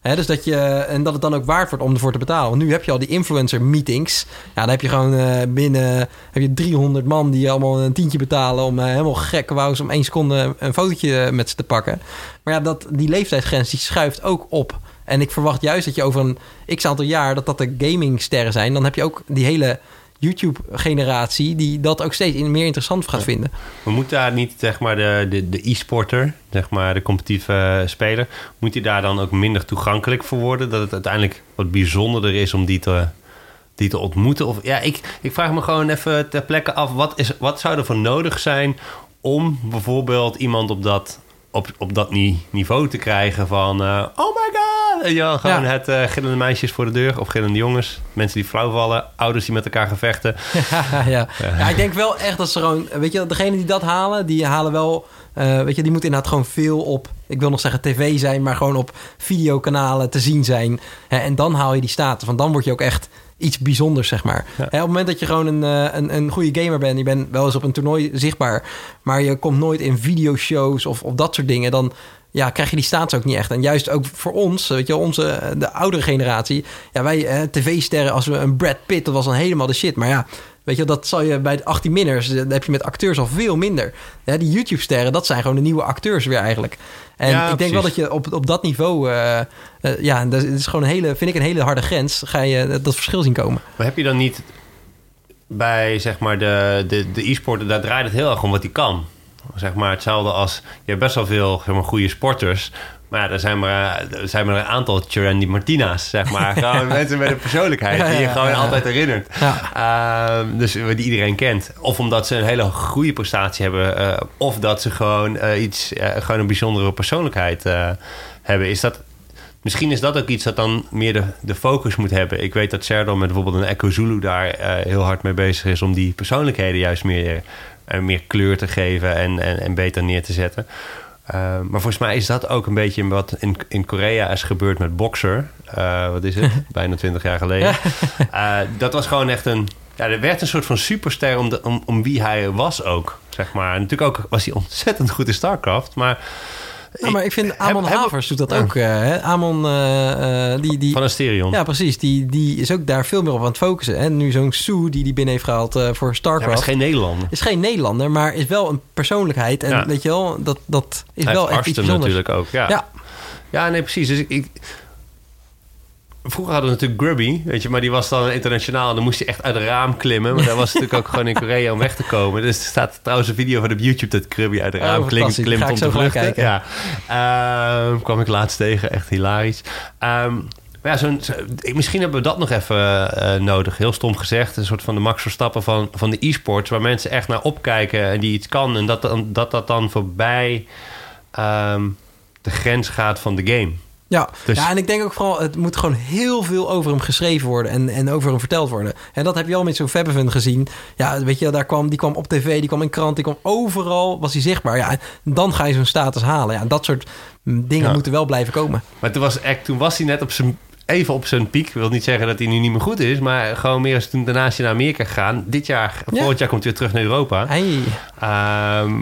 Dus dat je, en dat het dan ook waard wordt om ervoor te betalen. Want nu heb je al die influencer meetings. Ja, dan heb je gewoon eh, binnen heb je 300 man die allemaal een tientje betalen... om eh, helemaal gek wous om één seconde een fotootje met ze te pakken. Maar ja, dat, die leeftijdsgrens die schuift ook op. En ik verwacht juist dat je over een x aantal jaar... dat dat de gamingsterren zijn. Dan heb je ook die hele YouTube-generatie... die dat ook steeds meer interessant gaat vinden.
We moeten daar niet, zeg maar, de, de, de e-sporter, zeg maar, de competitieve eh, speler, moet die daar dan ook minder toegankelijk voor worden? Dat het uiteindelijk wat bijzonderder is om die te, die te ontmoeten? Of ja, ik, ik vraag me gewoon even ter plekke af, wat, is, wat zou er voor nodig zijn om bijvoorbeeld iemand op dat, op, op dat ni- niveau te krijgen van, eh, oh my god! En Ja, gewoon
Ja.
het eh, gillende meisjes voor de deur of gillende jongens, mensen die flauw vallen, ouders die met elkaar gevechten.
ja. ja, ik denk wel echt dat ze gewoon... Weet je, degene die dat halen, die halen wel... eh, weet je, die moeten inderdaad gewoon veel op... Ik wil nog zeggen tv zijn, maar gewoon op videokanalen te zien zijn. Hè, en dan haal je die status. Want dan word je ook echt iets bijzonders, zeg maar. Hè, op het moment dat je gewoon een, eh, een, een goede gamer bent... je bent wel eens op een toernooi zichtbaar... maar je komt nooit in videoshows of, of dat soort dingen... dan ja, krijg je die status ook niet echt. En juist ook voor ons, weet je, onze, de oudere generatie... ja, wij eh, tv-sterren, als we een Brad Pitt... dat was dan helemaal de shit. Maar ja, weet je, dat zal je bij de 18 minners... dan heb je met acteurs al veel minder. Ja, die YouTube-sterren, dat zijn gewoon de nieuwe acteurs weer eigenlijk. En
Ja,
ik denk wel dat je op, op dat niveau... eh, eh, ja, dat is gewoon een hele, vind ik een hele harde grens... ga je dat verschil zien komen.
Maar heb je dan niet bij zeg maar de, de, de e-sporten, daar draait het heel erg om wat hij kan. Zeg maar hetzelfde als je hebt best wel veel zeg maar, goede sporters. Maar ja, er zijn maar, er zijn maar een aantal Randy Martina's, zeg maar. Gewoon mensen met een persoonlijkheid die je gewoon altijd herinnert. Ehm, dus die iedereen kent. Of omdat ze een hele goede prestatie hebben. eh, of dat ze gewoon eh, iets, eh, gewoon een bijzondere persoonlijkheid eh, hebben. Is dat, misschien is dat ook iets dat dan meer de, de focus moet hebben. Ik weet dat Serdal met bijvoorbeeld een Echo Zulu daar eh, heel hard mee bezig is om die persoonlijkheden juist meer, eh, meer kleur te geven en, en, en beter neer te zetten. Eh, maar volgens mij is dat ook een beetje wat in, in Korea is gebeurd met Boxer. Eh, wat is het? Bijna 20 jaar geleden. Eh, dat was gewoon echt een. Ja, er werd een soort van superster om, de, om, om wie hij was ook. Zeg maar. En natuurlijk ook was hij ontzettend goed in StarCraft. Maar,
Ja, maar ik vind Amon
heb-
Havers doet dat
Ja.
ook. eh, hè? Amon, eh, eh, die... die
van Asterion.
Ja, precies. Die, die is ook daar veel meer op aan het focussen. En nu zo'n Sue die die binnen heeft gehaald eh, voor
Ja,
StarCraft.
hij is geen Nederlander.
is geen Nederlander, maar is wel een persoonlijkheid. En
Ja.
weet je wel, dat, dat is
Hij
wel echt iets bijzonders.
natuurlijk ook. Ja,
Ja.
ja. nee, precies. Dus ik, ik- Vroeger hadden we natuurlijk Grubby, weet je, maar die was dan internationaal. En dan moest hij echt uit het raam klimmen. Maar dat was natuurlijk ook gewoon in Korea om weg te komen. Dus er staat trouwens een video van op YouTube dat Grubby uit het
Oh,
raam
fantastisch.
klimt
ik
om te vluchten. Ja, Ehm, kwam ik laatst tegen. Echt hilarisch. Ehm, maar ja, zo'n, zo- misschien hebben we dat nog even eh, nodig. Heel stom gezegd. Een soort van de Max Verstappen van, van de e-sports. Waar mensen echt naar opkijken en die iets kan. En dat dat, dat dan voorbij ehm, de grens gaat van de game.
Ja.
Dus-
ja, en ik denk ook vooral, het moet gewoon heel veel over hem geschreven worden en, en over hem verteld worden. En dat heb je al met zo'n Fabbeven gezien. Ja, weet je, daar kwam, die kwam op tv, die kwam in krant, die kwam overal, was hij zichtbaar. Ja, dan ga je zo'n status halen. Ja, dat soort mm, dingen
Ja.
moeten wel blijven komen.
Maar toen was, echt, toen was hij net op zijn, even op zijn piek. Ik wil niet zeggen dat hij nu niet meer goed is. Maar gewoon meer als toen daarna is hij naar Amerika gegaan. Dit jaar,
Ja.
volgend jaar komt hij weer terug naar Europa.
Hey.
Ehm,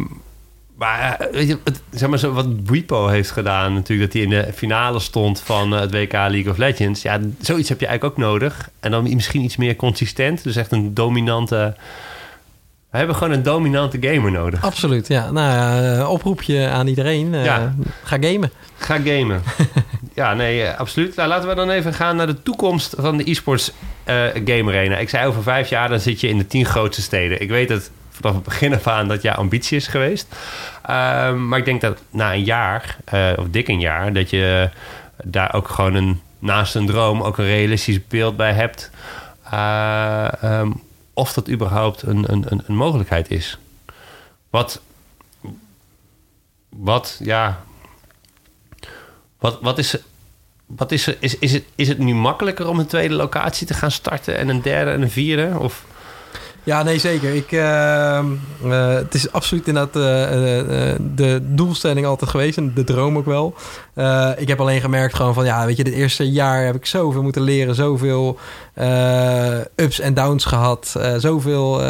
maar eh, weet je, het, zeg maar zo wat Repo heeft gedaan, natuurlijk, dat hij in de finale stond van eh, het WK League of Legends. Ja, zoiets heb je eigenlijk ook nodig. En dan misschien iets meer consistent. Dus echt een dominante We hebben gewoon een dominante gamer nodig.
Absoluut, ja. Nou, ja, oproepje aan iedereen. Uh,
Ja.
Ga gamen.
Ga gamen. ja, nee, eh, absoluut. Nou, laten we dan even gaan naar de toekomst van de e-sports eh game arena. Ik zei over vijf jaar, dan zit je in de tien grootste steden. Ik weet het vanaf het begin af aan dat jouw ambitie is geweest. Ehm, maar ik denk dat na een jaar, eh, of dik een jaar, dat je daar ook gewoon een, naast een droom ook een realistisch beeld bij hebt. eh, ehm, of dat überhaupt een, een, een, mogelijkheid is. Wat, wat, ja, wat, wat is, wat is, is, is, het, is het nu makkelijker om een tweede locatie te gaan starten en een derde en een vierde? Of,
Ja, nee, zeker. Ik, ehm, eh, het is absoluut inderdaad eh, de doelstelling altijd geweest. En de droom ook wel. Ik heb alleen gemerkt gewoon van... Ja, weet je, dit eerste jaar heb ik zoveel moeten leren. Zoveel ups en downs gehad. eh, zoveel...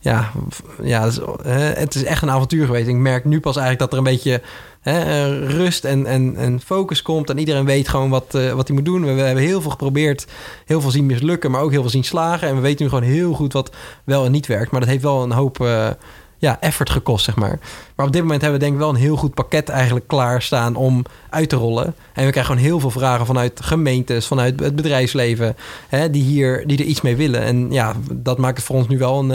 ja, ja het is echt een avontuur geweest. Ik merk nu pas eigenlijk dat er een beetje... eh, rust en, en, en focus komt. En iedereen weet gewoon wat, eh, wat hij moet doen. We, hebben heel veel geprobeerd. Heel veel zien mislukken, maar ook heel veel zien slagen. En we weten nu gewoon heel goed wat wel en niet werkt. Maar dat heeft wel een hoop eh, ja, effort gekost, zeg maar. Maar op dit moment hebben we denk ik wel een heel goed pakket eigenlijk klaarstaan om uit te rollen. En we krijgen gewoon heel veel vragen vanuit gemeentes, vanuit het bedrijfsleven, hè, die, hier, die er iets mee willen. En ja, dat maakt het voor ons nu wel een,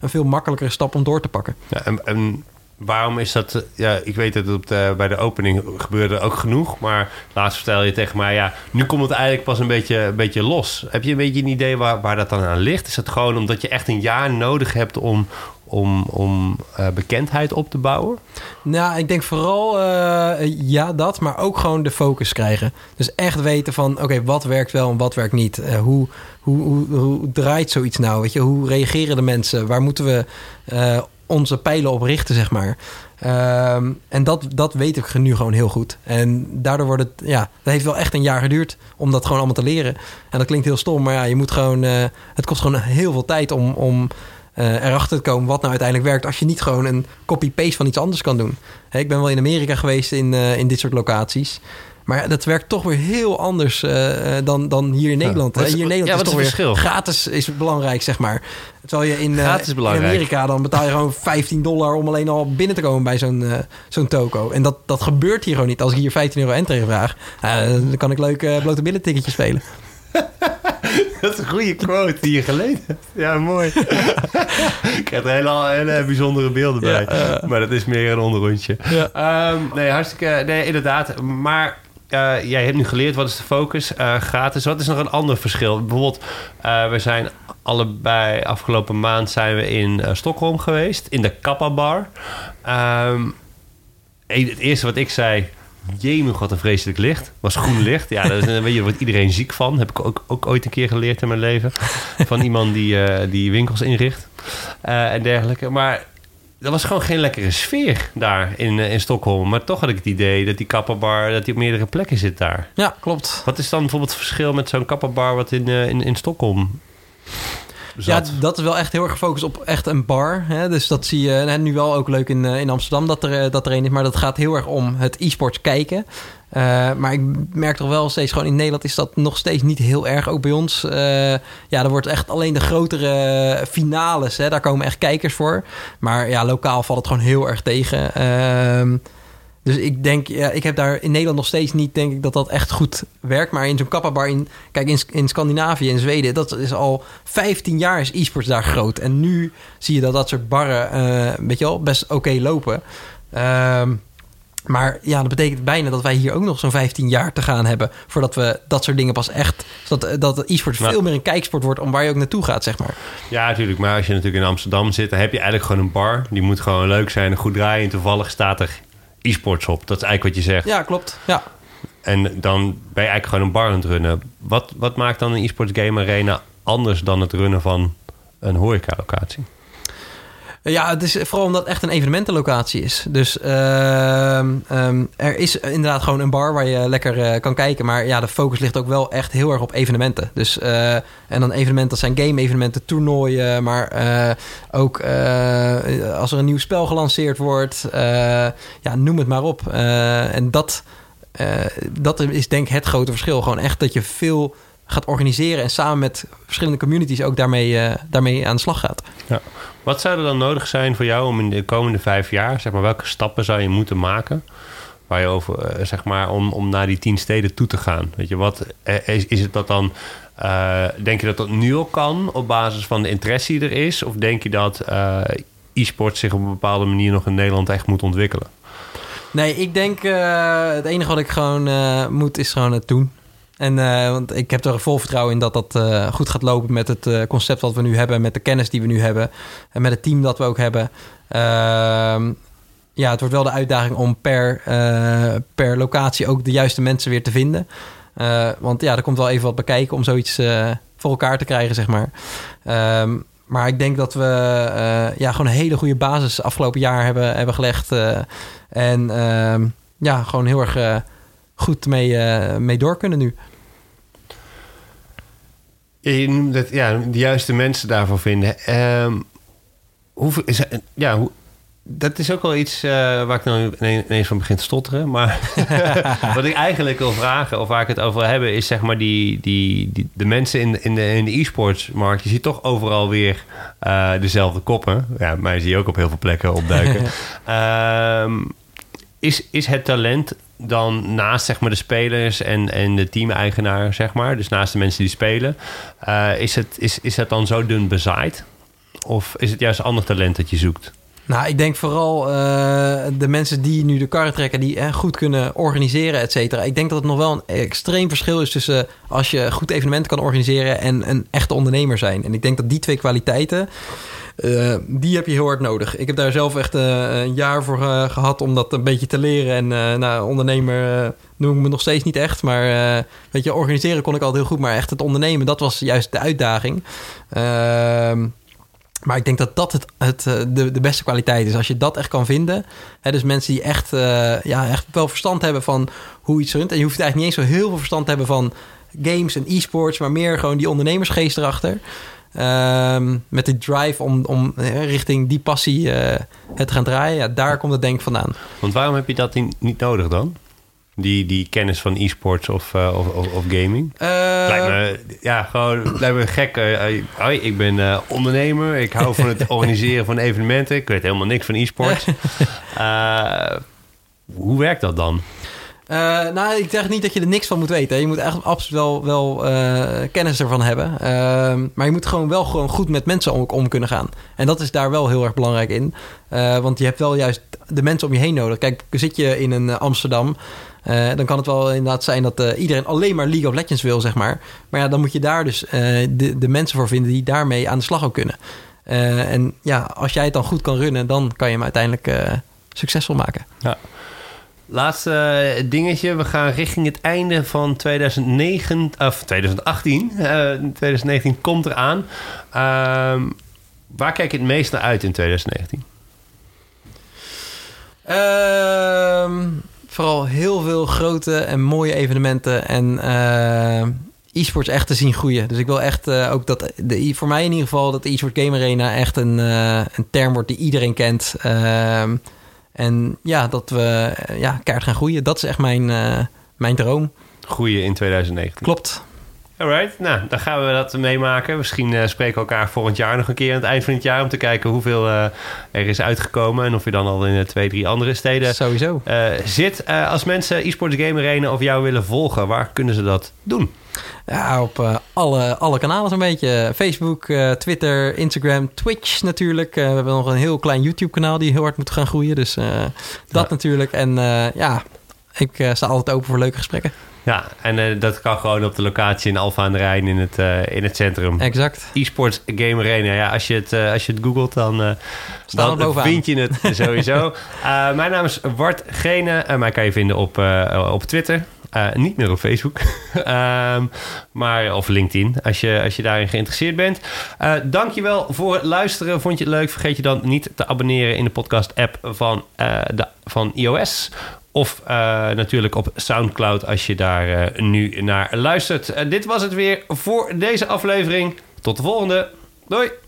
een veel makkelijkere stap om door te pakken.
ja, en, en waarom is dat? eh, Ja, ik weet dat het op bij de opening gebeurde ook genoeg. Maar laatst vertel je tegen mij, ja, nu komt het eigenlijk pas een beetje, een beetje los. Heb je een beetje een idee waar, waar dat dan aan ligt? Is het gewoon omdat je echt een jaar nodig hebt om, om, om eh, bekendheid op te bouwen?
Nou, ik denk vooral eh, ja, dat, maar ook gewoon de focus krijgen. Dus echt weten van, oké, wat werkt wel en wat werkt niet. Hoe, hoe, hoe, draait zoiets nou? Weet je, hoe reageren de mensen? Waar moeten we eh, onze pijlen op richten, zeg maar? Ehm, en dat, dat weet ik nu gewoon heel goed. En daardoor wordt het, ja, dat heeft wel echt een jaar geduurd om dat gewoon allemaal te leren. En dat klinkt heel stom, maar ja, je moet gewoon, eh, het kost gewoon heel veel tijd om, om eh, erachter te komen wat nou uiteindelijk werkt. Als je niet gewoon een copy-paste van iets anders kan doen. Ik ben wel in Amerika geweest in, eh, in dit soort locaties. Maar ja, dat werkt toch weer heel anders eh, eh, dan, dan hier in Nederland. Hè.
is-
hier in Nederland
ja,
is toch
is het
weer
verschil?
gratis is belangrijk, zeg maar. Terwijl je in, eh, in. Amerika dan betaal je gewoon 15 dollar om alleen al binnen te komen bij zo'n zo'n toko. En dat, dat gebeurt hier gewoon niet. Als ik hier 15 euro entree vraag, dan kan ik leuk blote billen ticketje spelen.
Dat is een goede quote die je gelezen hebt. Ja, mooi. ik krijg er hele, hele bijzondere beelden bij. maar dat is meer een onderrondje.
Ja.
Ehm, nee, hartstikke... Nee, inderdaad. Maar eh, jij hebt nu geleerd, wat is de focus? Eh, gratis. Wat is nog een ander verschil? Bijvoorbeeld, eh, we zijn allebei... Afgelopen maand zijn we in Stockholm geweest. In de Kappa Bar. Ehm, het eerste wat ik zei... Jemig, wat een vreselijk licht. Was groen licht. Ja, dat is, je, daar wordt iedereen ziek van. Heb ik ook, ook ooit een keer geleerd in mijn leven. Van iemand die, die winkels inricht. en dergelijke. Maar er was gewoon geen lekkere sfeer daar in, eh, in Stockholm. Maar toch had ik het idee dat die kapperbar... dat die op meerdere plekken zit daar.
Ja, klopt.
Wat is dan bijvoorbeeld het verschil met zo'n kapperbar... wat in, eh, in, in Stockholm zat?
Ja, dat is wel echt heel erg gefocust op echt een bar. Hè? Dus dat zie je nu wel ook leuk in, eh, in Amsterdam dat er, dat er een is. Maar dat gaat heel erg om het e-sports kijken. Eh, maar ik merk toch wel steeds gewoon in Nederland is dat nog steeds niet heel erg. Ook bij ons. eh, ja, er wordt echt alleen de grotere finales. Hè, daar komen echt kijkers voor. Maar ja, lokaal valt het gewoon heel erg tegen. Ehm, dus ik denk, ja, ik heb daar in Nederland nog steeds niet, denk ik, dat dat echt goed werkt. Maar in zo'n kappabar in, kijk, in, in Scandinavië en Zweden, dat is al 15 jaar is e-sports daar groot. En nu zie je dat dat soort barren, eh weet je wel, best oké lopen. Ehm, maar ja, dat betekent bijna dat wij hier ook nog zo'n 15 jaar te gaan hebben... voordat we dat soort dingen pas echt... dat, dat e-sports
Maar-
veel meer een kijksport wordt... om waar je ook naartoe gaat, zeg maar.
Ja, natuurlijk. Maar als je natuurlijk in Amsterdam zit... dan heb je eigenlijk gewoon een bar. Die moet gewoon leuk zijn en goed draaien. En toevallig staat er e-sports op. Dat is eigenlijk wat je zegt.
Ja, klopt. Ja.
En dan ben je eigenlijk gewoon een bar aan het runnen. Wat, wat maakt dan een e-sports game arena anders dan het runnen van een horecalocatie?
Ja, het is vooral omdat het echt een evenementenlocatie is. Dus ehm, ehm, er is inderdaad gewoon een bar waar je lekker eh, kan kijken. Maar ja, de focus ligt ook wel echt heel erg op evenementen. Dus, eh, en dan evenementen, dat zijn game-evenementen, toernooien. Maar eh, ook als er een nieuw spel gelanceerd wordt. ja, noem het maar op. En dat, dat is denk ik het grote verschil. Gewoon echt dat je veel gaat organiseren... en samen met verschillende communities ook daarmee, eh, daarmee aan de slag gaat.
Ja. Wat zou er dan nodig zijn voor jou om in de komende vijf jaar, zeg maar, welke stappen zou je moeten maken? Waar je over, eh, zeg maar, om, om naar die tien steden toe te gaan. Weet je, wat eh, is, is het dat dan? denk je dat dat nu al kan op basis van de interesse die er is? Of denk je dat e-sport zich op een bepaalde manier nog in Nederland echt moet ontwikkelen?
Nee, ik denk het enige wat ik gewoon moet is gewoon het doen. En eh, want ik heb er vol vertrouwen in dat dat eh, goed gaat lopen met het eh, concept wat we nu hebben, met de kennis die we nu hebben en met het team dat we ook hebben. Ehm, ja, het wordt wel de uitdaging om per, per locatie ook de juiste mensen weer te vinden. Want ja, er komt wel even wat bekijken om zoiets voor elkaar te krijgen, zeg maar. Ehm, maar ik denk dat we ja, gewoon een hele goede basis afgelopen jaar hebben, hebben gelegd. en ehm, ja, gewoon heel erg goed mee, eh, mee door kunnen nu.
Je noemt het, ja, de juiste mensen daarvoor vinden. Hoe, is, ja, hoe, dat is ook wel iets eh, waar ik nou ineens van begin te stotteren. Maar wat ik eigenlijk wil vragen, of waar ik het over wil hebben, is zeg maar die, die, die, de mensen in, de- in de, in de e-sportsmarkt. Je ziet toch overal weer eh, dezelfde koppen. Ja, mij zie je ook op heel veel plekken opduiken. Ehm, is, is het talent dan naast zeg maar, de spelers en, en de team-eigenaar, zeg maar, dus naast de mensen die spelen, eh, is, het, is, is het dan zo dun bezaaid? Of is het juist ander talent dat je zoekt?
Nou, ik denk vooral eh, de mensen die nu de karren trekken, die eh, goed kunnen organiseren, et cetera. Ik denk dat het nog wel een extreem verschil is tussen als je goed evenementen kan organiseren en een echte ondernemer zijn. En ik denk dat die twee kwaliteiten, eh, die heb je heel hard nodig. Ik heb daar zelf echt eh, een jaar voor eh, gehad om dat een beetje te leren. En nou, ondernemer noem ik me nog steeds niet echt. Maar weet je, organiseren kon ik altijd heel goed. Maar echt het ondernemen, dat was juist de uitdaging. Ehm maar ik denk dat dat het, het, de, de beste kwaliteit is. Als je dat echt kan vinden. Hè, dus mensen die echt, ja, echt wel verstand hebben van hoe iets runt. En je hoeft eigenlijk niet eens zo heel veel verstand te hebben van games en e-sports. Maar meer gewoon die ondernemersgeest erachter. Ehm, met die drive om, om eh, richting die passie eh, het te gaan draaien. Ja, daar komt het denk ik vandaan.
Want waarom heb je dat niet nodig dan? Die, die kennis van e-sports of, eh, of, of, gaming?
Eh,
lijkt me, ja, gewoon lijkt me gek. hoi, ik ben ondernemer. Ik hou van het organiseren van evenementen. Ik weet helemaal niks van e-sports. Hoe werkt dat dan?
Eh, nou, ik zeg niet dat je er niks van moet weten. Je moet echt absoluut wel, wel eh, kennis ervan hebben. Ehm, maar je moet gewoon wel gewoon goed met mensen om, kunnen gaan. En dat is daar wel heel erg belangrijk in. Eh, want je hebt wel juist de mensen om je heen nodig. Kijk, zit je in een Amsterdam... dan kan het wel inderdaad zijn dat iedereen alleen maar League of Legends wil, zeg maar. Maar ja, dan moet je daar dus de, de mensen voor vinden die daarmee aan de slag ook kunnen. En ja, als jij het dan goed kan runnen, dan kan je hem uiteindelijk succesvol maken.
Laatste eh, dingetje. We gaan richting het einde van 2009, of 2018. Eh 2019 komt eraan. Ehm waar kijk je het meest naar uit in 2019?
Ehm, vooral heel veel grote en mooie evenementen en eh, e-sports echt te zien groeien. Dus ik wil echt eh, ook dat, de, voor mij in ieder geval, dat de e-sport game arena echt een, eh, een term wordt die iedereen kent. Ehm, en ja, dat we eh, ja, kaart gaan groeien. Dat is echt mijn, eh, mijn droom.
Groeien in 2019.
Klopt.
Alright, nou, dan gaan we dat meemaken. Misschien eh, spreken we elkaar volgend jaar nog een keer aan het eind van het jaar... om te kijken hoeveel er is uitgekomen... en of je dan al in twee, drie andere steden
Sowieso.
zit. Als mensen eSports Game Arena of jou willen volgen... waar kunnen ze dat doen?
Ja, op eh, alle, alle kanalen zo'n beetje. Facebook, eh, Twitter, Instagram, Twitch natuurlijk. Eh, we hebben nog een heel klein YouTube-kanaal die heel hard moet gaan groeien. Dus dat
Ja.
natuurlijk. En ja, ik sta altijd open voor leuke gesprekken.
Ja, en dat kan gewoon op de locatie in Alfa aan de Rijn in het, in het centrum.
Exact.
eSports Game Arena. Ja, als je het, als je het googelt, dan,
Staan
dan vind je het sowieso. Mijn naam is Wart Gene. en mij kan je vinden op, op Twitter. Eh, niet meer op Facebook. Ehm, maar, of LinkedIn, als je, als je daarin geïnteresseerd bent. Eh dankjewel voor het luisteren. Vond je het leuk? Vergeet je dan niet te abonneren in de podcast-app van, eh, de, van iOS. Of natuurlijk op Soundcloud als je daar nu naar luistert. Dit was het weer voor deze aflevering. Tot de volgende. Doei!